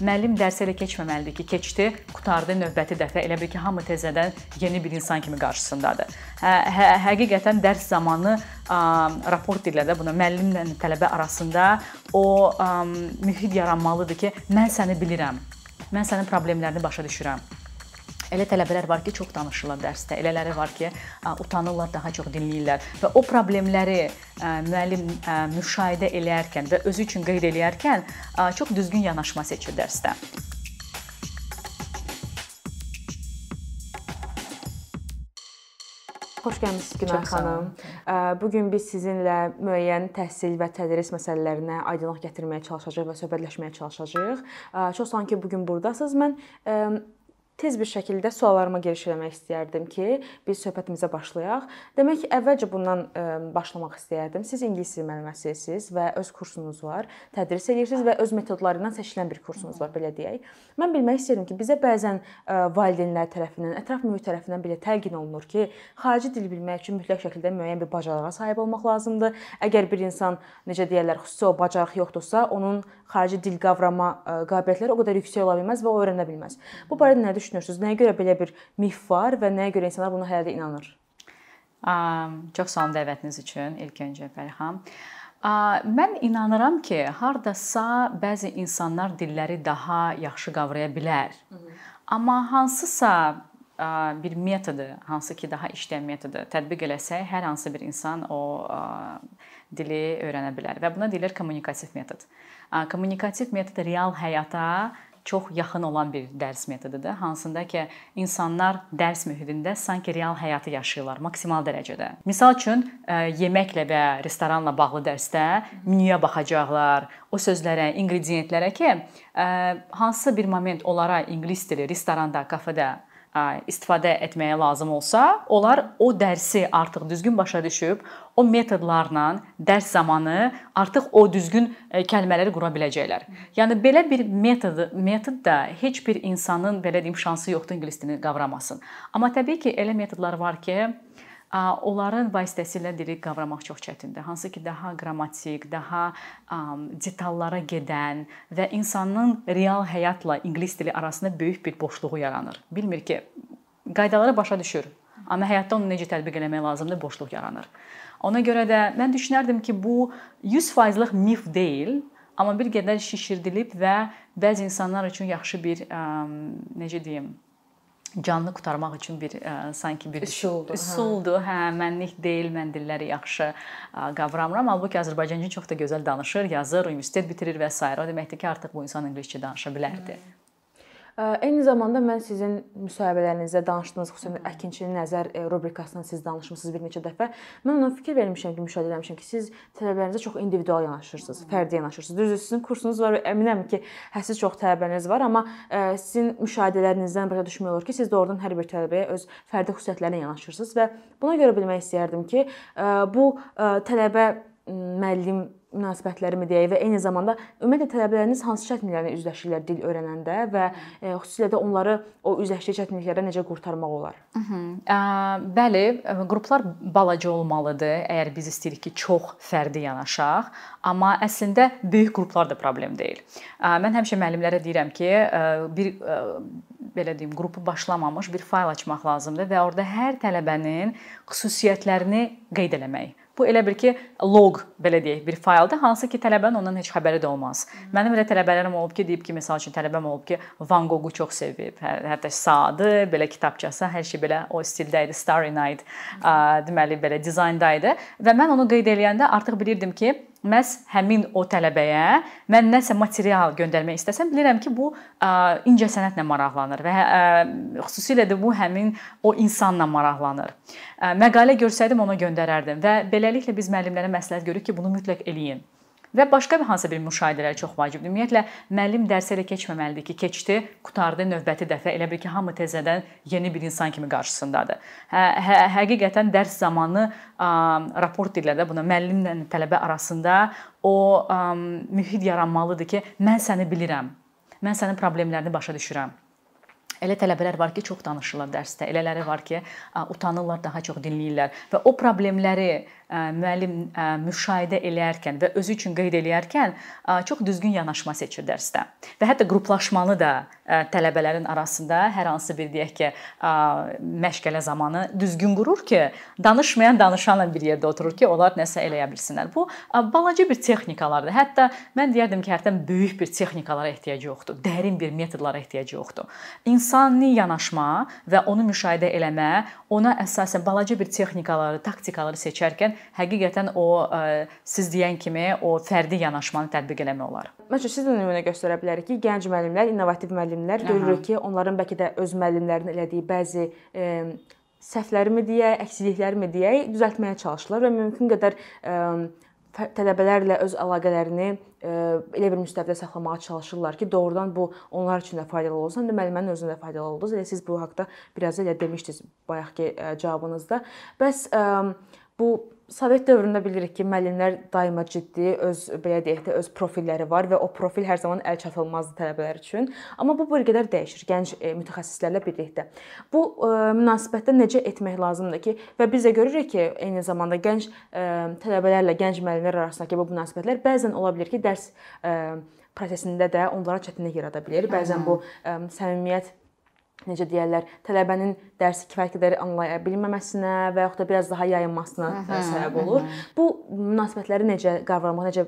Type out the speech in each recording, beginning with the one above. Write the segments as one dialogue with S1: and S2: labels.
S1: Müəllim dərsə elə keçməməlidir ki, keçdi, qutardı, növbəti dəfə elə bil ki, hamı təzədən yeni bir insan kimi qarşısındadır. Hə, hə, həqiqətən dərs zamanı ə, raport edilir də buna müəllimlə tələbə arasında o ə, mühit yaranmalıdır ki, mən səni bilirəm. Mən sənin problemlərini başa düşürəm. Elə tələbələr var ki, çox danışırlar dərsdə. Elələri var ki, utanırlar, daha çox dinləyirlər və o problemləri müəllim müşahidə eləyərkən və özü üçün qeyd eləyərkən çox düzgün yanaşma seçir dərsdə.
S2: Xoş gəlmisiniz Günay xanım. Bu gün biz sizinlə müəyyən təhsil və tədris məsələlərinə aydınlıq gətirməyə çalışacağıq və söhbətləşməyə çalışacağıq. Çox sağ olun ki, bu gün burdasınız. Mən tez bir şəkildə suallarıma giriş eləmək istəyərdim ki, biz söhbətimizə başlayaq. Demək, əvvəlcə bundan ə, başlamaq istəyərdim. Siz ingilis dili müəlliməsisiniz və öz kursunuz var. Tədris edirsiniz və öz metodlarından seçilən bir kursunuz var, belə deyək. Mən bilmək istəyirəm ki, bizə bəzən ə, valideynlər tərəfindən, ətraf mühit tərəfindən belə təlqin olunur ki, xarici dil bilmək üçün mütləq şəkildə müəyyən bir bacarığa sahib olmaq lazımdır. Əgər bir insan, necə deyirlər, xüsusi o bacarıq yoxdursa, onun xarici dil qavrama qabiliyyətləri o qədər yüksək ola bilməz və o öyrənə bilməz. Bu barədə nə düşünürsüz? Nəyə görə belə bir mif var və nəyə görə insanlar buna hələ də inanır?
S1: Çox sağ olun dəvətiniz üçün ilk öncə Fərxan. Mən inanıram ki, hardasa bəzi insanlar dilləri daha yaxşı qavraya bilər. Amma hansısa bir metodu, hansı ki daha işləyən metodu tətbiq eləsək, hər hansı bir insan o dili öyrənə bilər və buna deyilir kommunikativ metod. Kommunikativ metod real həyata çox yaxın olan bir dərs metodudur, hansında ki, insanlar dərs mühitində sanki real həyatı yaşayırlar maksimal dərəcədə. Məsəl üçün, yeməklə və restoranla bağlı dərsdə menyuya baxacaqlar, o sözlərə, inqrediyentlərə ki, hansısa bir moment onlara ingilis dili restoranda, kafedə istifadə etməyə lazım olsa, onlar o dərsi artıq düzgün başa düşüb, o metodlarla dərs zamanı artıq o düzgün kəlmələri qura biləcəklər. Yəni belə bir metod metod da heç bir insanın belə deyim şansı yoxdur ingilis dilini qavramasın. Amma təbii ki, elə metodlar var ki, onların vasitəsilə dili qavramaq çox çətindir. Hansı ki, daha qrammatik, daha detallara gedən və insanın real həyatla ingilis dili arasında böyük bir boşluğu yaranır. Bilmir ki, qaydaları başa düşür, amma həyatda onu necə tətbiq etmək lazımdır, boşluq yaranır. Ona görə də mən düşünərdim ki, bu 100%lıq mif deyil, amma bir qədər şişirdilib və bəzi insanlar üçün yaxşı bir necə deyim, canlı qurtarmaq üçün bir ə, e, sanki bir
S2: üsuldur.
S1: Üsuldur. Hə, mənlik deyil, mən dilləri yaxşı ə, e, qavramıram. Halbuki Azərbaycanca çox da gözəl danışır, yazır, universitet bitirir və s. o deməkdir ki, artıq bu insan ingiliscə danışa bilərdi. Hmm.
S2: Eyni zamanda mən sizin müsahibələrinizdə danışdığınız xüsusən əkinçinin nəzər e, rubrikasından siz danışmısınız bir neçə dəfə. Mən ona fikir vermişəm ki, müşahidə etmişəm ki, siz tələbələrinizə çox individual yanaşırsınız, fərdi yanaşırsınız. Düzdür, sizin kursunuz var və əminəm ki, hədsiz çox tələbəniz var, amma e, sizin müşahidələrinizdən başa düşmək olur ki, siz doğrudan hər bir tələbəyə öz fərdi xüsusiyyətlərinə yanaşırsınız və buna görə bilmək istəyərdim ki, e, bu tələbə müəllim münasibətlərimi deyək və eyni zamanda ümumiyyətlə tələbələriniz hansı çətinliklərlə üzləşirlər dil öyrənəndə və e, xüsusilə də onları o üzləşdiyi çətinliklərdən necə qurtarmaq olar?
S1: Bəli, qruplar balaca olmalıdır, əgər biz istəyirik ki, çox fərdi yanaşaq, amma əslində böyük qruplar da problem deyil. Mən həmişə müəllimlərə deyirəm ki, bir belə deyim, qrupu başlamamış bir fayl açmaq lazımdır və orada hər tələbənin xüsusiyyətlərini qeyd eləmək. Bu elə bil ki, log belə deyək, bir fayldır, hansı ki, tələbənin ondan heç xəbəri də olmaz. Mənim elə tələbələrim olub ki, deyib ki, məsəl üçün tələbəm olub ki, Van Gogh-u çox sevib. Hə, hətta saatı, belə kitabçası, hər şey belə o stildə idi, Starry Night, deməli belə dizaynda idi və mən onu qeyd eləyəndə artıq bilirdim ki, məhz həmin o tələbəyə mən nəsə material göndərmək istəsəm, bilirəm ki, bu incəsənətlə maraqlanır və xüsusilə də bu həmin o insanla maraqlanır. Məqalə görsəydim ona göndərərdim və beləliklə biz müəllimlərə məsləhət görürük ki, bunu mütləq eləyin. Və başqa bir hansısa bir müşahidələr çox vacibdir. Ümumiyyətlə müəllim dərsə elə keçməməlidir ki, keçdi, qutardı, növbəti dəfə elə bil ki, hamı təzədən yeni bir insan kimi qarşısındadır. Hə, hə, həqiqətən dərs zamanı ə, raport edilir də buna müəllimlə tələbə arasında o ə, mühit yaranmalıdır ki, mən səni bilirəm. Mən sənin problemlərini başa düşürəm. Elə tələbələr var ki, çox danışırlar dərsdə. Elələri var ki, utanırlar, daha çox dinləyirlər və o problemləri müəllim müşahidə eləyərkən və özü üçün qeyd eləyərkən çox düzgün yanaşma seçir dərsdə. Və hətta qruplaşmanı da tələbələrin arasında hər hansı bir deyək ki, məşğələ zamanı düzgün qurur ki, danışmayan danışanla bir yerdə oturur ki, onlar nəsə eləyə bilsinlər. Bu balaca bir texnikalardır. Hətta mən deyərdim ki, hərdən böyük bir texnikalara ehtiyac yoxdur. Dərin bir metodlara ehtiyac yoxdur. İnsani yanaşma və onu müşahidə eləmə, ona əsasən balaca bir texnikaları, taktikaları seçərkən həqiqətən o siz deyən kimi o fərdi yanaşmanı tətbiq eləmək olar.
S2: Məsələn, siz də nümunə göstərə bilərik ki, gənc müəllimlər, innovativ müəllimlər görürük ki, onların bəlkə də öz müəllimlərinin elədiyi bəzi e, səhvlərimi deyək, əksikliklərimi deyək, düzəltməyə çalışırlar və mümkün qədər ə, tələbələrlə öz əlaqələrini ə, elə bir müstəvidə saxlamağa çalışırlar ki, doğrudan bu onlar üçün də faydalı olsun, həm də müəllimənin özünə də faydalı olsun. Elə siz bu haqqda biraz elə demişdiniz bayaqki cavabınızda. Bəs ə, bu Sovet dövründə bilirik ki, müəllimlər daima ciddi öz belə deyək də öz profilləri var və o profil hər zaman əlçatılmazdır tələbələr üçün. Amma bu bir qədər dəyişir gənc e, mütəxəssislərlə birlikdə. Bu ə, e, münasibətdə necə etmək lazımdır ki, və biz də görürük ki, eyni zamanda gənc ə, e, tələbələrlə gənc müəllimlər arasındakı bu münasibətlər bəzən ola bilər ki, dərs ə, prosesində də onlara çətinlik yarada bilər. Bəzən bu ə, səmimiyyət necə deyirlər, tələbənin dərsi kifayət qədər anlaya bilməməsinə və yaxud da biraz daha yayınmasına Hı səbəb olur. Hı Bu münasibətləri necə qavramaq, necə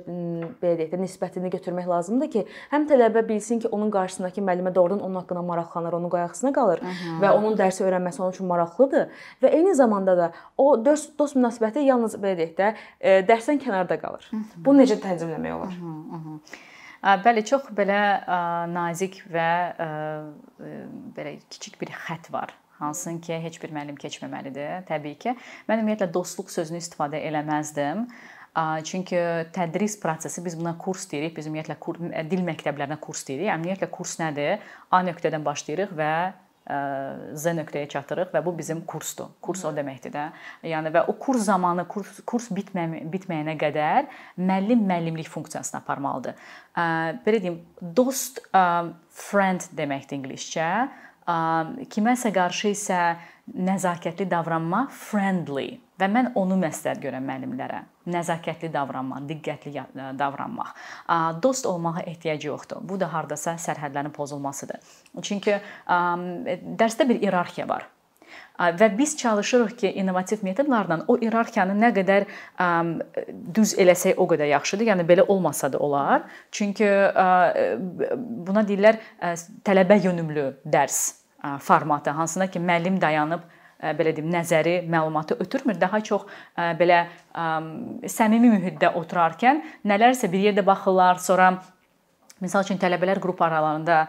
S2: belə deyək də nisbətini götürmək lazımdır ki, həm tələbə bilsin ki, onun qarşısındakı müəllimə doğrudan onun haqqında maraqlanır, onun qayğısına qalır Hı və onun dərsi öyrənməsi onun üçün maraqlıdır və eyni zamanda da o dost dost münasibəti yalnız belə deyək də e, dərsdən kənarda qalır. Hı Bunu necə tənzimləmək olar? Hı -hı.
S1: Bəli, çox belə nazik və belə kiçik bir xətt var hansını ki, heç bir müəllim keçməməlidir, təbii ki. Mən ümumiyyətlə dostluq sözünü istifadə eləməzdim. Çünki tədris prosesi biz buna kurs deyirik. Biz ümumiyyətlə dil məktəblərinə kurs deyirik. Ümumiyyətlə kurs nədir? A nöqtədən başlayırıq və Z nöqtəyə çatırıq və bu bizim kursdur. Kurs o deməkdir də. Yəni və o kurs zamanı kurs kurs bitmə bitməyənə qədər müəllim müəllimlik funksiyasını aparmalıdır. Belə deyim, dost friend deməkdir ingiliscə. Kiməsə qarşı isə nəzakətli davranma friendly və mən onu məsləhət görəm müəllimlərə. Nəzakətli davranmaq, diqqətli davranmaq. Dost olmağa ehtiyac yoxdur. Bu da hardasa sərhədlərin pozulmasıdır. Çünki dərsdə bir iyerarxiya var. Və biz çalışırıq ki, innovativ metodlarla o iyerarxiyanı nə qədər düz eləsək o qədər yaxşıdır. Yəni belə olmasa da olar. Çünki ə, buna deyirlər tələbə yönümlü dərs formatı, hansına ki müəllim dayanıb belə deyim, nəzəri, məlumatı ötürmür. Daha çox belə səmimi mühitdə oturarkən nələrsə bir yerdə baxırlar, sonra Məsəl üçün tələbələr qrup aralarında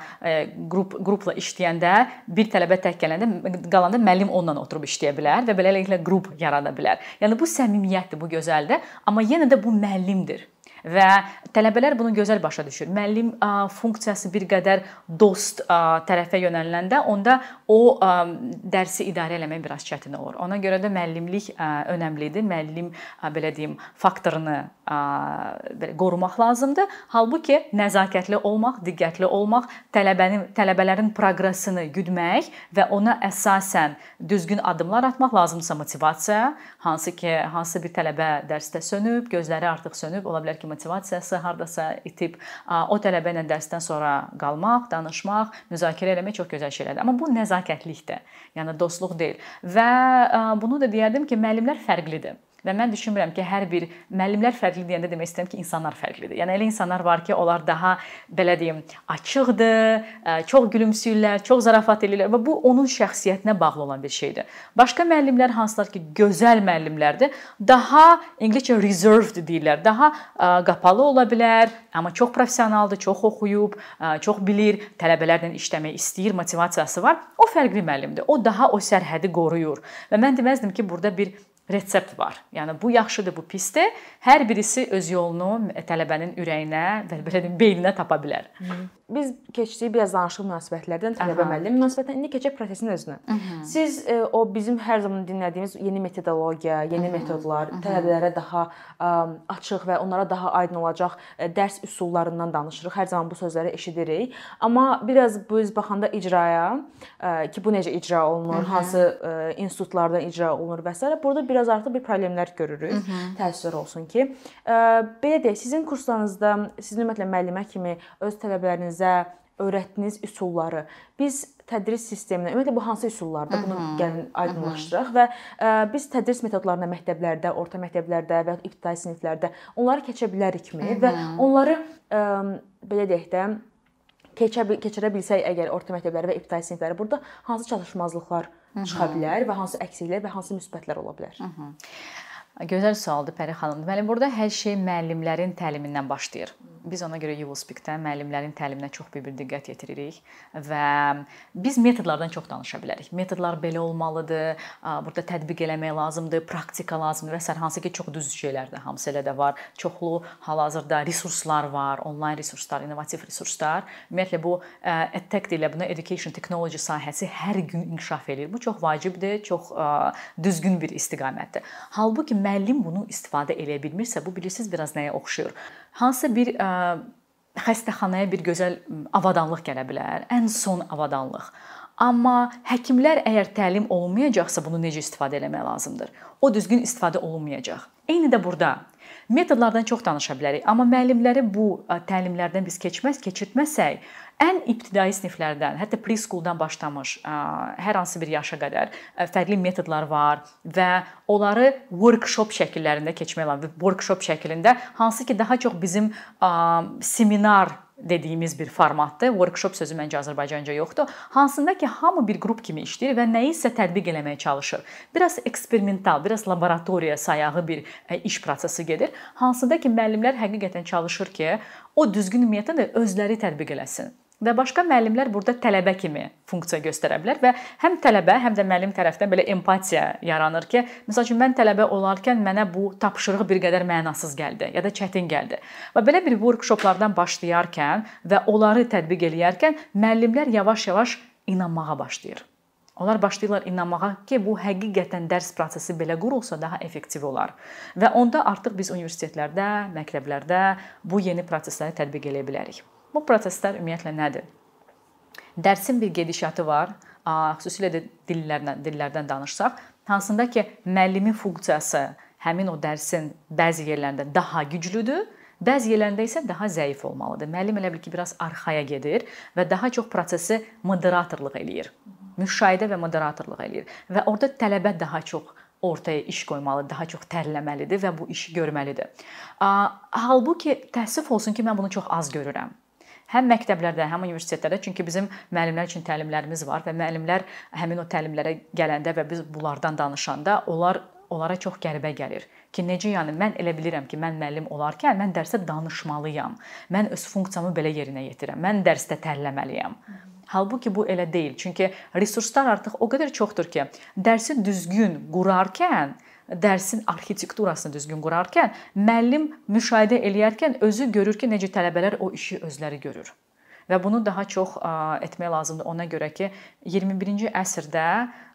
S1: qrup qrupla işləyəndə bir tələbə tək gələndə qalanda müəllim onunla oturub işləyə bilər və beləliklə qrup yarada bilər. Yəni bu səmimiyyətdir, bu gözəldir, amma yenə də bu müəllimdir və tələbələr bunu gözəl başa düşür. Müəllim funksiyası bir qədər dost tərəfə yönəliləndə onda o dərsi idarə etmək biraz çətin olur. Ona görə də müəllimlik önəmlidir. Müəllim belə deyim, faktorunu qorumaq lazımdır. Halbuki nəzakətli olmaq, diqqətli olmaq, tələbənin tələbələrin proqresini güdmək və ona əsasən düzgün addımlar atmaq lazımdırsa motivasiya, hansı ki, hansı bir tələbə dərsdə sönüb, gözləri artıq sönüb, ola bilər ki, motivasiyası hardasa itib, o tələbə ilə dərsdən sonra qalmaq, danışmaq, müzakirə etmək çox gözəl şeylərdir. Amma bu nəzakətlikdir. Yəni dostluq deyil. Və bunu da deyərdim ki, müəllimlər fərqlidir. Və mən düşünmürəm ki, hər bir müəllimlər fərqli deyəndə demək istəyirəm ki, insanlar fərqlidir. Yəni elə insanlar var ki, onlar daha belə deyim, açıqdır, çox gülümsəyirlər, çox zarafat edirlər və bu onun şəxsiyyətinə bağlı olan bir şeydir. Başqa müəllimlər hansılar ki, gözəl müəllimlərdir, daha ingiliscə reserved deyirlər, daha qapalı ola bilər, amma çox professionaldır, çox oxuyub, çox bilir, tələbələrlə işləmək istəyir, motivasiyası var. O fərqli müəllimdir. O daha o sərhədi qoruyur. Və mən deməzdim ki, burada bir resept var. Yəni bu yaxşıdır, bu pisdir. Hər birisi öz yolunu tələbənin ürəyinə və belə deyim, beyninə tapa bilər.
S2: Biz keçdik biraz danışıq münasibətlərdən tələbə müəllim münasibətdən indi keçək prosesin özünə. Aha. Siz e, o bizim hər zaman dinlədiyimiz yeni metodologiya, yeni Aha. metodlar, Aha. tələbələrə daha ə, açıq və onlara daha aydın olacaq ə, dərs üsullarından danışırıq. Hər zaman bu sözləri eşidirik. Amma biraz biz baxanda icraya ə, ki bu necə icra olunur, Aha. hansı ə, institutlarda icra olunur və s. burada bir biraz artıq bir problemlər görürük. Təəssüflər olsun ki, belə deyək, sizin kurslarınızda sizin ümumiyyətlə müəllimə kimi öz tələbələrinizə öyrətdiyiniz üsulları biz tədris sisteminə ümumiyyətlə bu hansı üsullardır? Bunu gəlin aydınlaşdıraq və ə, biz tədris metodlarına məktəblərdə, orta məktəblərdə və ya ibtidai siniflərdə onları keçə bilərikmi və onları ə, belə deyək də keçə keçirə bilsək əgər orta məktəbləri və ibtidai sinifləri burada hansı çatışmazlıqlar çıxa bilər və hansı əksikliklər və hansı müsbətlər ola bilər? Hı -hı.
S1: Gözəl sualdır Pəri xanım. Deməli, burada hər şey müəllimlərin təlimindən başlayır. Biz ona görə Yuvuspikdə müəllimlərin təliminə çox böyük bir diqqət yetiririk və biz metodlardan çox danışa bilərik. Metodlar belə olmalıdır, burada tətbiq eləmək lazımdır, praktika lazımdır və sər hansı ki, çox düz şeylərdir. Hamısı elə də var. Çoxlu hal-hazırda resurslar var, onlayn resurslar, innovativ resurslar. Ümumiyyətlə bu EdTech ilə buna education technology sahəsi hər gün inkişaf eləyir. Bu çox vacibdir, çox düzgün bir istiqamətdir. Halbuki müəllim bunu istifadə eləyə bilmirsə, bu bilirsiniz biraz nəyə oxşuyur? Hansısa bir ə, xəstəxanaya bir gözəl avadanlıq gələ bilər, ən son avadanlıq. Amma həkimlər əgər təlim olmayacaqsa bunu necə istifadə etmək lazımdır? O düzgün istifadə olunmayacaq. Eyni də burada metodlardan çox danışa bilərik, amma müəllimləri bu təlimlərdən biz keçməz, keçirtməsək, ən ibtidai siniflərdən, hətta preschooldan başlamış hər hansı bir yaşa qədər fərqli metodlar var və onları workshop şəkillərində keçmək lazımdır. Workshop şəklində hansı ki daha çox bizim seminar dediyimiz bir formatdır. Workshop sözü məncə Azərbaycanca yoxdur. Hansında ki, hamı bir qrup kimi işləyir və nəyi isə tətbiq eləməyə çalışır. Biraz eksperimental, biraz laboratoriya sayağı bir iş prosesi gedir. Hansında ki, müəllimlər həqiqətən çalışır ki, o düzgün metodu özləri tətbiq eləsin. Və başqa müəllimlər burada tələbə kimi funksiya göstərə bilər və həm tələbə, həm də müəllim tərəfindən belə empatiya yaranır ki, məsəl üçün mən tələbə olarkən mənə bu tapşırıq bir qədər mənasız gəldi ya da çətin gəldi. Və belə bir workshoplardan başlayarkən və onları tətbiq eləyərkən müəllimlər yavaş-yavaş inanmağa başlayır. Onlar başlayırlar inanmağa ki, bu həqiqətən dərs prosesi belə qurulsa daha effektiv olar. Və onda artıq biz universitetlərdə, məktəblərdə bu yeni prosesləri tətbiq eləyə bilərik. Bu proseslər ümumiyyətlə nədir? Dərsin bir gedişatı var, xüsusilə də dillərdən dillərdən danışsaq, hansında ki, müəllimin funksiyası həmin o dərsin bəzi yerlərində daha güclüdür, bəzi yerlərində isə daha zəif olmalıdır. Müəllim elə bil ki, biraz arxaya gedir və daha çox prosesi moderatorluq eləyir. Müşahidə və moderatorluq eləyir və orada tələbə daha çox ortaya iş qoymalı, daha çox tərləməlidir və bu işi görməlidir. Halbuki təəssüf olsun ki, mən bunu çox az görürəm həm məktəblərdə, həm universitetlərdə, çünki bizim müəllimlər üçün təlimlərimiz var və müəllimlər həmin o təlimlərə gələndə və biz bunlardan danışanda onlar onlara çox qəribə gəlir ki, necə yəni mən elə bilirəm ki, mən müəllim olarkən mən dərsdə danışmalıyam. Mən öz funksiyamı belə yerinə yetirirəm. Mən dərsdə tərləməliyəm. Halbuki bu elə deyil. Çünki resurslar artıq o qədər çoxdur ki, dərsi düzgün qurarkən dərsin arxitekturasını düzgün qurarkən müəllim müşahidə eləyərkən özü görür ki, necə tələbələr o işi özləri görür. Və bunu daha çox etmək lazımdır ona görə ki, 21-ci əsrdə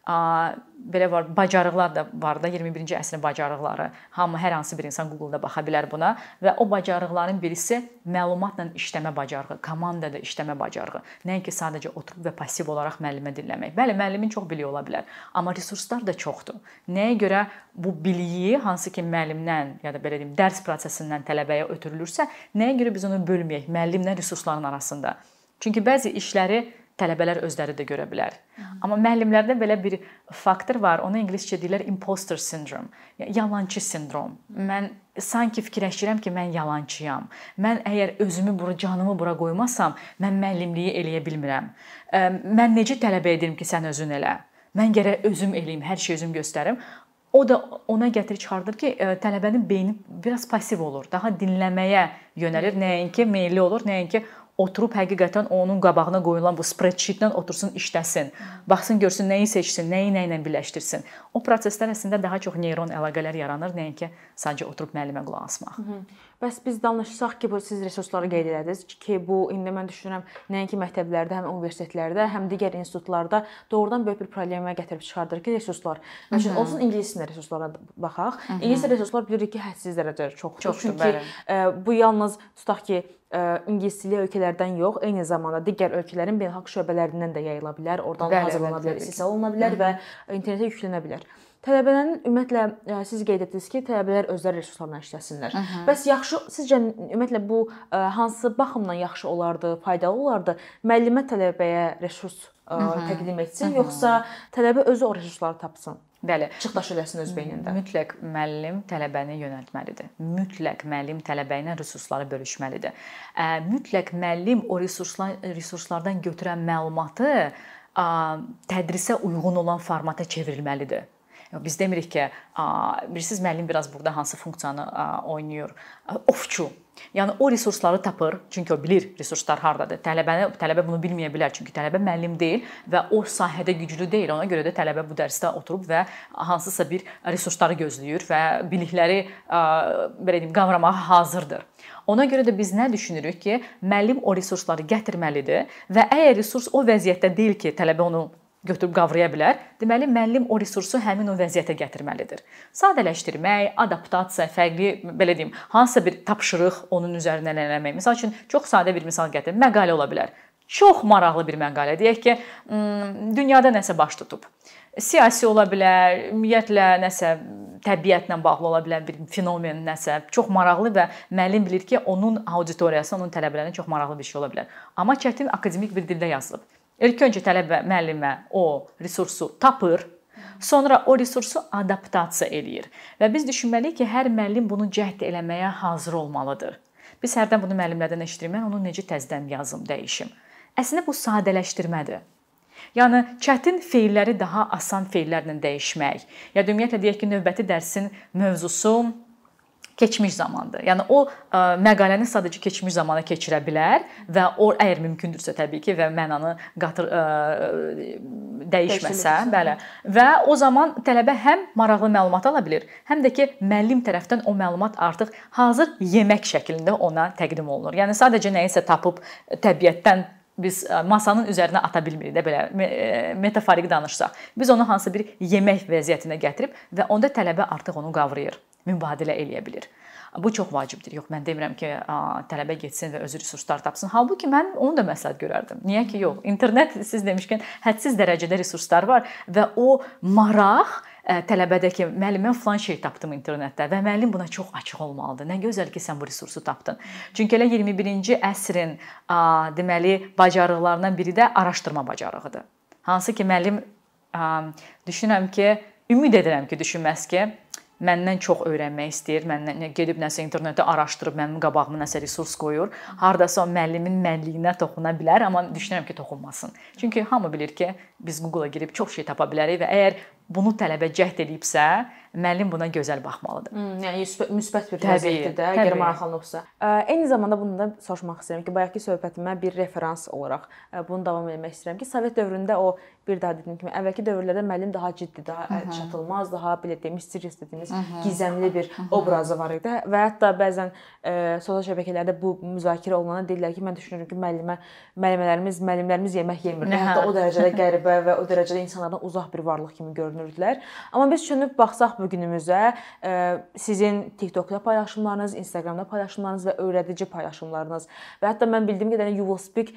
S1: belə var, bacarıqlar da var da 21-ci əsrin bacarıqları. Hamı hər hansı bir insan Google-da baxa bilər buna və o bacarıqların birisi məlumatla işləmə bacarığı, komandada işləmə bacarığı. Nəinki sadəcə oturub və passiv olaraq müəllimə dinləmək. Bəli, müəllimin çox biliyi ola bilər, amma resurslar da çoxdur. Nəyə görə bu biliyi hansı ki müəllimdən ya da belə deyim, dərs prosesindən tələbəyə ötürülürsə, nəyə görə biz onu bölməyək müəllimlə resursların arasında? Çünki bəzi işləri tələbələr özləri də görə bilər. Amma müəllimlərdə belə bir faktor var. Onu ingiliscə deyirlər imposter syndrome. Yalançı sindrom. Mən sanki fikirləşirəm ki, mən yalançıyam. Mən əgər özümü bura, canımı bura qoymasam, mən müəllimliyi eləyə bilmirəm. Mən necə tələb edirəm ki, sən özün elə? Mən gərək özüm eləyim, hər şeyi özüm göstərim. O da ona gətirib çıxardır ki, tələbənin beyni biraz passiv olur, daha dinləməyə yönəlir, nəinki meylli olur, nəinki oturub həqiqətən onun qabağına qoyulan bu spreadsheet-dən otursun işləsin. Baxsın görsün nəyi seçsin, nəyi nə ilə birləşdirsin. O proseslər əslində daha çox neyron əlaqələr yaranır, nəinki sadəcə oturub müəllimə qulaq asmaq. Hı -hı.
S2: Bəs biz danışsaq ki, bu siz resursları qeyd elədiniz ki, bu indi mən düşünürəm, nəinki məktəblərdə, həm universitetlərdə, həm digər institutlarda doğrudan böyük bir problemə gətirib çıxardır ki, resurslar. Məsələn, olsun ingilis dilində resurslara baxaq. İngilis resurslar bilirik ki, hədsiz dərəcədə çoxdur. çoxdur Çünki bəli. E, bu yalnız tutaq ki, ingilis dili ölkələrdən yox, eyni zamanda digər ölkələrin beynəlxalq şöbələrindən də yayıla bilər, oradan bəli, hazırlana bilər, istehsal oluna bilər və internetə yüklənə bilər. Tələbələrin ümumiyyətlə e, siz qeyd etdiniz ki, tələbələr özləri resurslarla işləsinlər. Hı -hı. Bəs yaxşı sizcə ümumiyyətlə bu e, hansı baxımdan yaxşı olardı, faydalı olardı? Müəllimə tələbəyə resurs Hı -hı. təqdim etsin, Hı -hı. yoxsa tələbə özü o resursları tapsın?
S1: Bəli,
S2: çıxdaş eləsin öz beynində.
S1: Mütləq müəllim tələbəni yönəltməlidir. Mütləq müəllim tələbə ilə resursları bölüşməlidir. Mütləq müəllim o resurslar resurslardan götürən məlumatı tədrisə uyğun olan formata çevrilməlidir. Biz demirik ki, bilirsiniz müəllim biraz burada hansı funksiyanı oynayır? Ovçu. Yəni o resursları tapır, çünki o bilir resurslar hardadır. Tələbəni tələbə bunu bilməyə bilər, çünki tələbə müəllim deyil və o sahədə güclü deyil. Ona görə də tələbə bu dərsdə oturub və hansısa bir resursları gözləyir və bilikləri belə deyim, qavramağa hazırdır. Ona görə də biz nə düşünürük ki, müəllim o resursları gətirməlidir və əgər resurs o vəziyyətdə deyil ki, tələbə onu götürüb qavraya bilər. Deməli müəllim o resursu həmin o vəziyyətə gətirməlidir. Sadələşdirmək, adaptasiya, fərqli belə deyim, hansısa bir tapşırıq onun üzərindən eləmək. Məsəl üçün çox sadə bir misal gətirim. Məqalə ola bilər. Çox maraqlı bir məqalə. Deyək ki, dünyada nəsə baş tutub. Siyasi ola bilər, ümumiyyətlə nəsə təbiətlə bağlı ola bilər bir fenomen nəsə. Çox maraqlı və müəllim bilir ki, onun auditoriyası, onun tələbələrinə çox maraqlı bir şey ola bilər. Amma çətin akademik bir dildə yazılıb. İlk öncə tələbə müəllimə o resursu tapır, sonra o resursu adaptasiya eləyir. Və biz düşünməliyik ki, hər müəllim bunu cəhd eləməyə hazır olmalıdır. Biz hərdən bunu müəllimlərdən eşidirik. Mən onu necə təzədən yazım, dəyişim. Əslində bu sadələşdirmədir. Yəni çətin feilləri daha asan feillərlə dəyişmək. Ya ümumiyyətlə deyək ki, növbəti dərsin mövzusu keçmiş zamandır. Yəni o ə, e, məqaləni sadəcə keçmiş zamana keçirə bilər və o əgər mümkündürsə təbii ki və mənanı qatır ə, e, dəyişməsə, bəli. Və o zaman tələbə həm maraqlı məlumat ala bilər, həm də ki müəllim tərəfindən o məlumat artıq hazır yemək şəklində ona təqdim olunur. Yəni sadəcə nəyisə tapıb təbiətdən biz e, masanın üzərinə ata bilmirik də belə metaforik danışsaq. Biz onu hansısa bir yemək vəziyyətinə gətirib və onda tələbə artıq onu qavrayır mübadilə eləyə bilər. Bu çox vacibdir. Yox, mən demirəm ki, tələbə getsin və öz resurslar tapsın. Halbuki mən onu da məsləhət görərdim. Niyə ki, yox. İnternet siz demişkən hədsiz dərəcədə resurslar var və o maraq tələbədəki müəllimə falan şey tapdım internetdə və müəllim buna çox açıq olmalıdır. Nə gözəl ki, sən bu resursu tapdın. Çünki elə 21-ci əsrin deməli bacarıqlarından biri də araşdırma bacarığıdır. Hansı ki, müəllim düşünürəm ki, ümid edirəm ki, düşünməz ki, məndən çox öyrənmək istəyir, məndən gedib nəsə internetdə araşdırıb mənim qabağıma nəsə resurs qoyur. Hardasa o müəllimin mənliyinə toxuna bilər, amma düşünürəm ki, toxunmasın. Çünki hamı bilir ki, biz Google-a girib çox şey tapa bilərik və əgər bunu tələbə cəhd edibsə, müəllim buna gözəl baxmalıdır.
S2: Hmm, yəni müsbət bir vəziyyətdə, əgər maraqlanıbsa. Eyni zamanda bunu da soruşmaq istəyirəm ki, bayaqki söhbətimə bir referans olaraq bunu davam etmək istəyirəm ki, Sovet dövründə o bir daha dediyim kimi əvvəlki dövrlərdə müəllim daha ciddi, daha əl çatılmaz, daha belə deyim, mysterious dediyimiz gizəmli bir obrazı var idi və hətta bəzən sosial şəbəkələrdə bu müzakirə olunanda deyirlər ki, mən düşünürəm ki, müəllimə müəllimələrimiz, müəllimlərimiz yemək yemir. Hətta o dərəcədə qəribə və o dərəcədə insanlardan uzaq bir varlıq kimi görünürdülər. Amma biz düşünüb baxsaq bu günümüzə sizin TikTokda paylaşımlarınız, Instagramda paylaşımlarınız və öyrədici paylaşımlarınız və hətta mən bildiyim qədərilə You Will Speak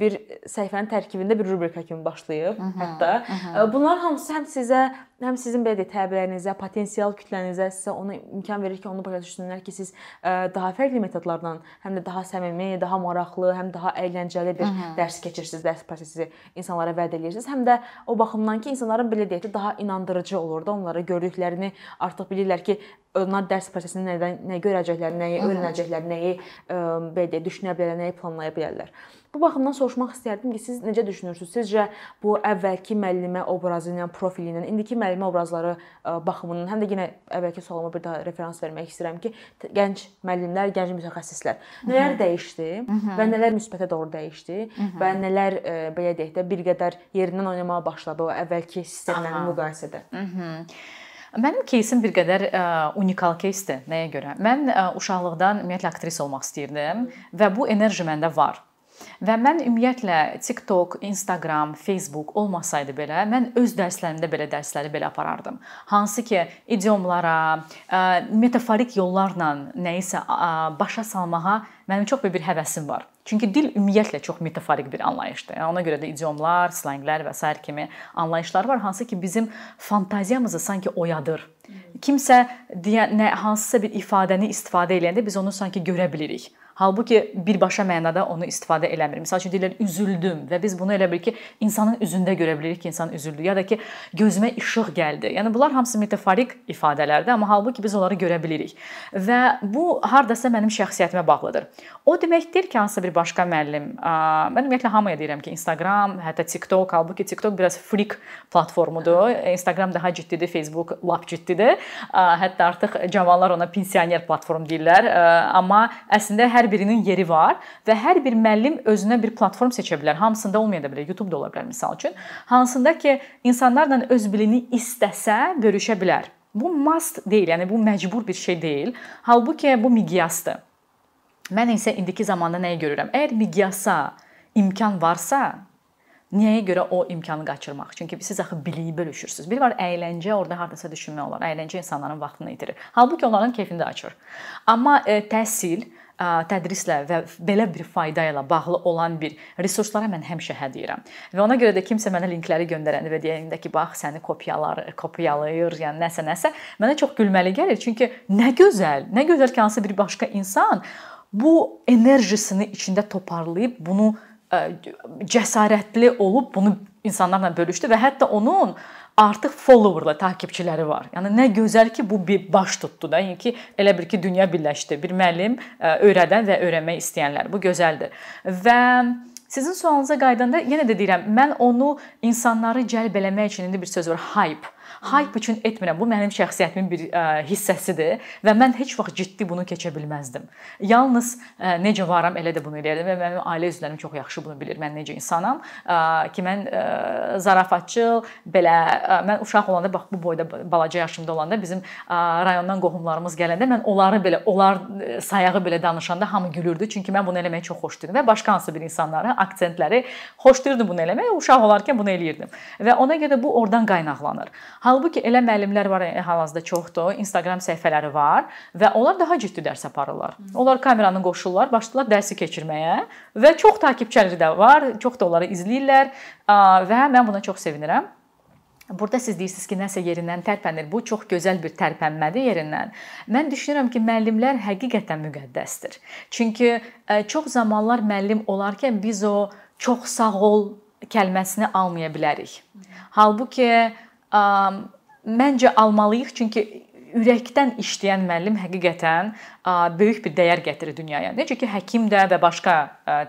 S2: bir səhifənin tərkibində bir rubrika kimi başlayıb. Hətta -hı. bunlar hamısı həm sizə həm sizin belə deyək, təbəələrinizə, potensial kütlənizə sizə ona imkan verir ki, onu başa düşsünlər ki, siz daha fərqli metodlarla, həm də daha səmimi, daha maraqlı, həm daha əyləncəli bir Hı -hı. dərs keçirsiniz, dərs prosesi insanlara vəd edirsiniz. Həm də o baxımdan ki, insanların belə deyək, daha inandırıcı olur da onlara gördüklərini artıq bilirlər ki, onlar dərs prosesində nədən nə görəcəklər, nəyi öyrənəcəklər, nəyi belə deyə düşünə bilərlər, nəyi planlaya bilərlər. Bu baxımdan soruşmaq istərdim ki, siz necə düşünürsüz? Sizcə bu əvvəlki müəllimə obrazı ilə, profili ilə, indiki müəllimə obrazları baxımından, həm də yenə əvvəlki sualıma bir daha referans vermək istəyirəm ki, gənc müəllimlər, gənc mütəxəssislər nələr dəyişdi və nələr müsbətə doğru dəyişdi və nələr belə deyək də bir qədər yerindən oynamağa başladı o əvvəlki sistemlə müqayisədə.
S1: Mənim кейsim bir qədər ə, unikal keysdir. Nəyə görə? Mən ə, uşaqlıqdan ümumiyyətlə aktrisa olmaq istəyirdim və bu enerji məndə var. Və mən ümumiyyətlə TikTok, Instagram, Facebook olmasaydı belə mən öz dərslərimdə belə dərsləri belə aparardım. Hansı ki, idiomlara, metaforik yollarla nəyisə başa salmağa mənim çox böyük bir həvəsim var. Çünki dil ümumiyyətlə çox metaforik bir anlayışdır. Yəni ona görə də idiomlar, slanglər və sair kimi anlayışlar var, hansı ki bizim fantaziyamızı sanki oyadır. Kimsə deyən nə hansısa bir ifadəni istifadə edəndə biz onu sanki görə bilirik. Halbuki birbaşa mənada onu istifadə eləmir. Məsəl üçün deyirlər üzüldüm və biz bunu elə bil ki, insanın üzündə görə bilirik ki, insan üzüldü ya da ki, gözümə işıq gəldi. Yəni bunlar hamısı metaforik ifadələrdir, amma halbuki biz onları görə bilirik. Və bu hardasa mənim şəxsiyyətimə bağlıdır. O demək deyil ki, hansısa bir başqa müəllim, mən ümumiyyətlə hamıya deyirəm ki, Instagram, hətta TikTok, halbuki TikTok biraz freak platformudur. Instagram daha ciddidir, Facebook lap ciddidir. Hətta artıq cavanlar ona pensioner platform deyirlər. Amma əslində hər birinin yeri var və hər bir müəllim özünə bir platform seçə bilər. Hamısında olmaya da bilər, YouTube-da ola bilər məsəl üçün. Hansında ki, insanlarla öz bilini istəsə bölüşə bilər. Bu must deyil, yəni bu məcbur bir şey deyil. Halbuki bu miqyasdır. Mən isə indiki zamanda nəyi görürəm? Əgər miqyasa imkan varsa, Nəyə görə o imkanı qaçırmaq? Çünki siz axı biliyi bölüşürsüz. Bir var əyləncə, orada hardasa düşünmək olar. Əyləncə insanların vaxtını itirir. Halbuki onların keyfini də açır. Amma e, təhsil tədrislə və belə bir fayda ilə bağlı olan bir resurslara mən həmişə hə deyirəm. Və ona görə də kimsə mənə linkləri göndərəndə və deyəndə ki, bax səni kopyalar, kopyalayır, yəni nəsə nəsə, mənə çox gülməli gəlir. Çünki nə gözəl, nə gözəl ki, hansı bir başqa insan bu enerjisini içində toparlayıb bunu cəsarətli olub bunu insanlarla bölüşdü və hətta onun artıq followerla takipçiləri var. Yəni nə gözəl ki, bu bir baş tutdu da, yəni ki, elə bir ki, dünya birləşdi. Bir müəllim öyrədən və öyrənmək istəyənlər. Bu gözəldir. Və sizin sualınıza qayıdanda yenə də deyirəm, mən onu insanları cəlb eləmək üçün indi bir söz var, hype Hype üçün etmirəm. Bu mənim şəxsiyyətimin bir ə, hissəsidir və mən heç vaxt ciddi bunu keçə bilməzdim. Yalnız ə, necə varam elə də bunu eləyirdim və mənim ailə üzvlərim çox yaxşı bunu bilir. Mən necə insanam ə, ki, mən ə, zarafatçıl, belə ə, mən uşaq olanda bax bu boyda balaca yaşımda olanda bizim ə, rayondan qohumlarımız gələndə mən onları belə onlar sayağı belə danışanda hamı gülürdü. Çünki mən bunu eləməyi çox xoşlayırdım və başqa hansı bir insanları, aksentləri xoşlayırdım bunu eləməyi. Uşaq olarkən bunu eləyirdim. Və ona görə bu oradan qaynaqlanır. Halbuki elə müəllimlər var, e, hal-hazırda çoxdur, Instagram səhifələri var və onlar daha ciddi dərs aparırlar. Onlar kameranı qoşurlar, başlayırlar dərsi keçirməyə və çox takipçiləri də var, çox da onları izləyirlər və mən buna çox sevinirəm. Burada siz deyirsiniz ki, nəsə yerindən tərpənir. Bu çox gözəl bir tərpənmədir yerindən. Mən düşünürəm ki, müəllimlər həqiqətən müqəddəsdir. Çünki e, çox zamanlar müəllim olarkən biz o çox sağ ol kəlməsini almaya bilərik. Halbuki məncə almalıyıq çünki ürəkdən işləyən müəllim həqiqətən böyük bir dəyər gətirir dünyaya. Necə ki, həkim də və başqa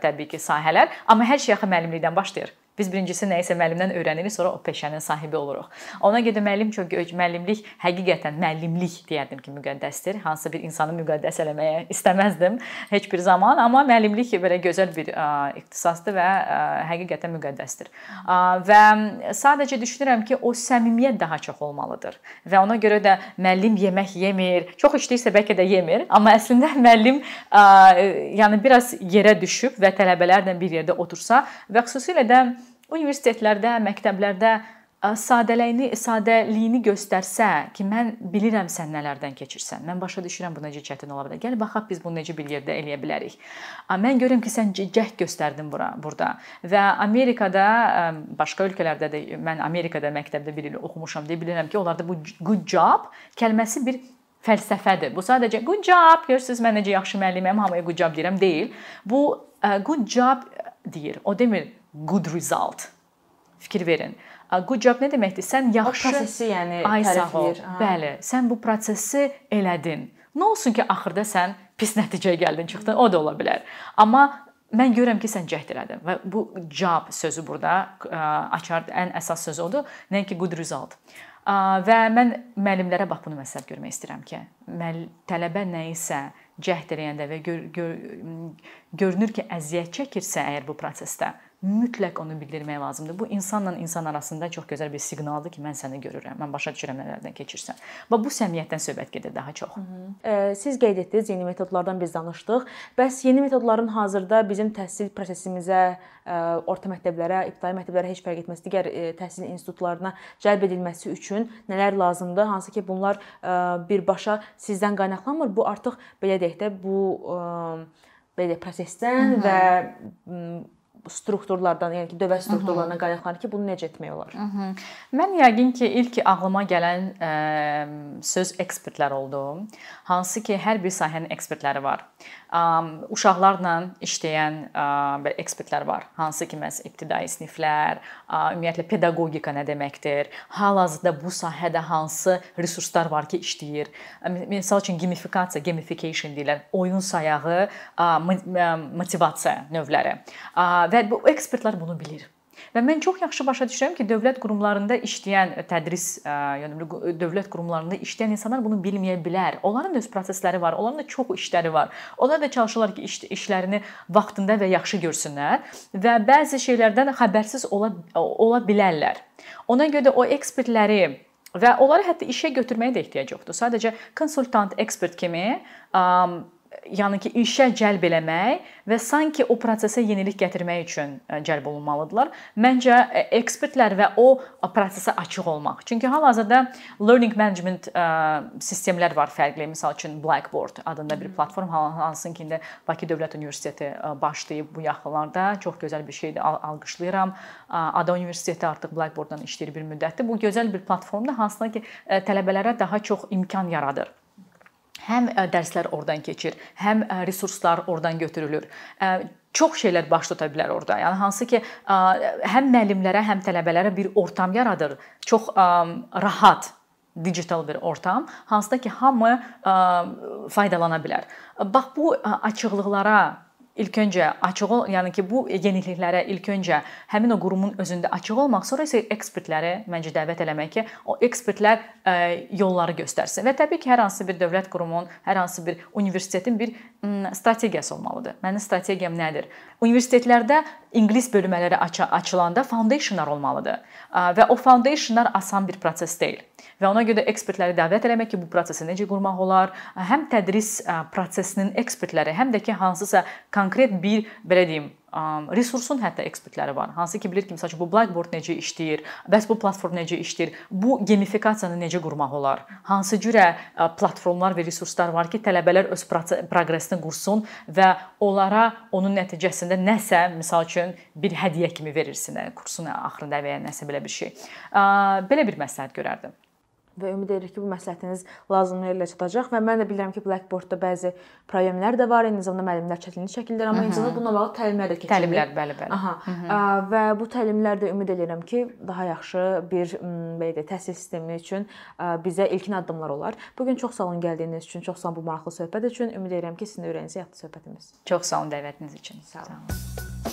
S1: təbii ki, sahələr, amma hər şey axı müəllimlikdən başlayır. Biz birincisi nə isə müəllimdən öyrənirik, sonra o peşənin sahibi oluruq. Ona görə müəllim çox müəllimlik həqiqətən müəllimlik deyərdim ki, müqəddəsdir. Hansısa bir insanı müqəddəs eləməyə istəməzdim heç bir zaman, amma müəllimlik belə gözəl bir ixtisasdır və həqiqətən müqəddəsdir. Və sadəcə düşünürəm ki, o səmimiyyət daha çox olmalıdır. Və ona görə də müəllim yemək yemir, çox işləyirsə bəlkə də yemir, amma əslində müəllim yəni biraz yerə düşüb və tələbələrlə bir yerdə otursa və xüsusilə də universitetlərdə, məktəblərdə sadəliyini, sadəliyini göstərsə ki, mən bilirəm sən nələrdən keçirsən. Mən başa düşürəm bu necə çətin ola bilər. Gəl baxaq biz bunu necə bir yerdə eləyə bilərik. Mən görürəm ki, sən cəhd göstərdin bura, burada. Və Amerikada, başqa ölkələrdə də mən Amerikada məktəbdə bir il oxumuşam deyə bilirəm ki, onlarda bu good job kəlməsi bir fəlsəfədir. Bu sadəcə good job, görürsüz mən necə yaxşı müəlliməm, hamıya good job deyirəm deyil. Bu good job deyir. O demir good result. Fikir verin. Good job nə deməkdir? Sən yaxşı
S2: o prosesi, yəni tərifləyir.
S1: Bəli, sən bu prosesi elədin. Nə olsun ki, axırda sən pis nəticəyə gəldin, çıxdın, o da ola bilər. Amma mən görürəm ki, sən cəhd elədin və bu job sözü burada açar ən əsas söz odur, nəinki good result. Və mən müəllimlərə bax bunu məsləhət görmək istəyirəm ki, tələbə nə isə cəhd eləyəndə və gör, gör, görünür ki, əziyyət çəkirsə əgər bu prosesdə mütləq onu bildirmək lazımdır. Bu insanla insan arasında çox gözəl bir siqnaldır ki, mən səni görürəm, mən başa düşürəm nələrdən keçirsən. Və bu səmiyyətdən söhbət gedir daha çox. Hı
S2: -hı. Siz qeyd etdiniz, yeni metodlardan biz danışdıq. Bəs yeni metodların hazırda bizim təhsil prosesimizə, orta məktəblərə, ibtidai məktəblərə heç fərq etməz, digər təhsil institutlarına cəlb edilməsi üçün nələr lazımdır? Hansı ki, bunlar birbaşa sizdən qaynaqlanmır. Bu artıq belə deyək də bu belə prosesdən Hı -hı. və strukturlardan, yəni ki, dövlət strukturlarından qaynaqlanır ki, bunu necə etmək olar? Hı -hı.
S1: Mən yəqin ki, ilk ağlıma gələn ə, söz ekspertlər oldu. Hansı ki, hər bir sahənin ekspertləri var uşaqlarla işləyən belə ekspertlər var. Hansı ki, məs ibtidai siniflər, ümumiyyətlə pedaqogika nə deməkdir? Hal-hazırda bu sahədə hansı resurslar var ki, işləyir? Məsəl üçün gamifikasiya, gamification deyirlər. Oyun sayağı, motivasiya növləri. Və bu ekspertlər bunu bilir. Və mən çox yaxşı başa düşürəm ki, dövlət qurumlarında işləyən tədris, yəni dövlət qurumlarında işləyən insanlar bunu bilməyə bilər. Onların öz prosesləri var, onların da çox işləri var. Onlar da çalışırlar ki, iş, işlərini vaxtında və yaxşı görsünlər və bəzi şeylərdən xəbərsiz ola ola bilərlər. Ona görə də o ekspertləri və onları hətta işə götürməyə də ehtiyac yoxdur. Sadəcə konsultant, ekspert kimi yəni ki, işə cəlb eləmək və sanki o prosesə yenilik gətirmək üçün e, cəlb olunmalıdırlar. Məncə e, ekspertlər və o prosesə açıq olmaq. Çünki hal-hazırda learning management e, sistemlər var fərqli. Məsəl üçün Blackboard adında bir platform hansın ki, indi Bakı Dövlət Universiteti başlayıb bu yaxınlarda. Çox gözəl bir şeydir, alqışlayıram. Ada Universiteti artıq Blackboard-dan işləyir bir müddətdir. Bu gözəl bir platformdur, hansına ki, tələbələrə daha çox imkan yaradır. Həm dərslər oradan keçir, həm resurslar oradan götürülür. Çox şeylər baş tuta bilər orada. Yəni hansı ki, həm müəllimlərə, həm tələbələrə bir ortam yaradır. Çox rahat digital bir ortam, hansıda ki, hamı faydalana bilər. Bax bu açıqlıqlara ilk öncə açıq ol, yəni ki, bu yeniliklərə ilk öncə həmin o qurumun özündə açıq olmaq, sonra isə ekspertləri məncə dəvət eləmək ki, o ekspertlər ə, yolları göstərsin. Və təbii ki, hər hansı bir dövlət qurumunun, hər hansı bir universitetin bir strategiyası olmalıdır. Mənim strategiyam nədir? Universitetlərdə ingilis bölmələri aç açılanda foundationlar olmalıdır. Və o foundationlar asan bir proses deyil. Və ona görə ekspertləri dəvət eləmək ki, bu prosesi necə qurmaq olar, həm tədris prosesinin ekspertləri, həm də ki, hansısa konkret bir belə deyim, resursun hətta ekspertləri var. Hansı ki bilir ki, məsələn bu Blackboard necə işləyir, bəs bu platform necə işləyir, bu gamifikasiyanı necə qurmaq olar? Hansı cürə platformlar və resurslar var ki, tələbələr öz proqresini qursun və onlara onun nəticəsində nəsə, məsəl üçün bir hədiyyə kimi verirsin kursun axırında və ya nəsə belə bir şey. Belə bir məsləhət görərdim
S2: və ümid edirik ki, bu məsləhətiniz lazımlı yerə çatacaq və mən də bilirəm ki, Blackboard-da bəzi problemlər də var, eyni zamanda müəllimlər çətinlik çəkirlər, amma eyni zamanda bununla bağlı təlimlər də keçirilir.
S1: Təlimlər, bəli, bəli.
S2: Aha. Hı -hı. Və bu təlimlər də ümid edirəm ki, daha yaxşı bir belə deyək, təhsil sistemi üçün bizə ilkin addımlar olar. Bu gün çox sağ olun gəldiyiniz üçün, çox sağ olun bu maraqlı söhbət üçün. Ümid edirəm ki, sizin ürəyinizə yatdı söhbətimiz.
S1: Çox sağ olun dəvətiniz üçün. Sağ olun. Sağ olun.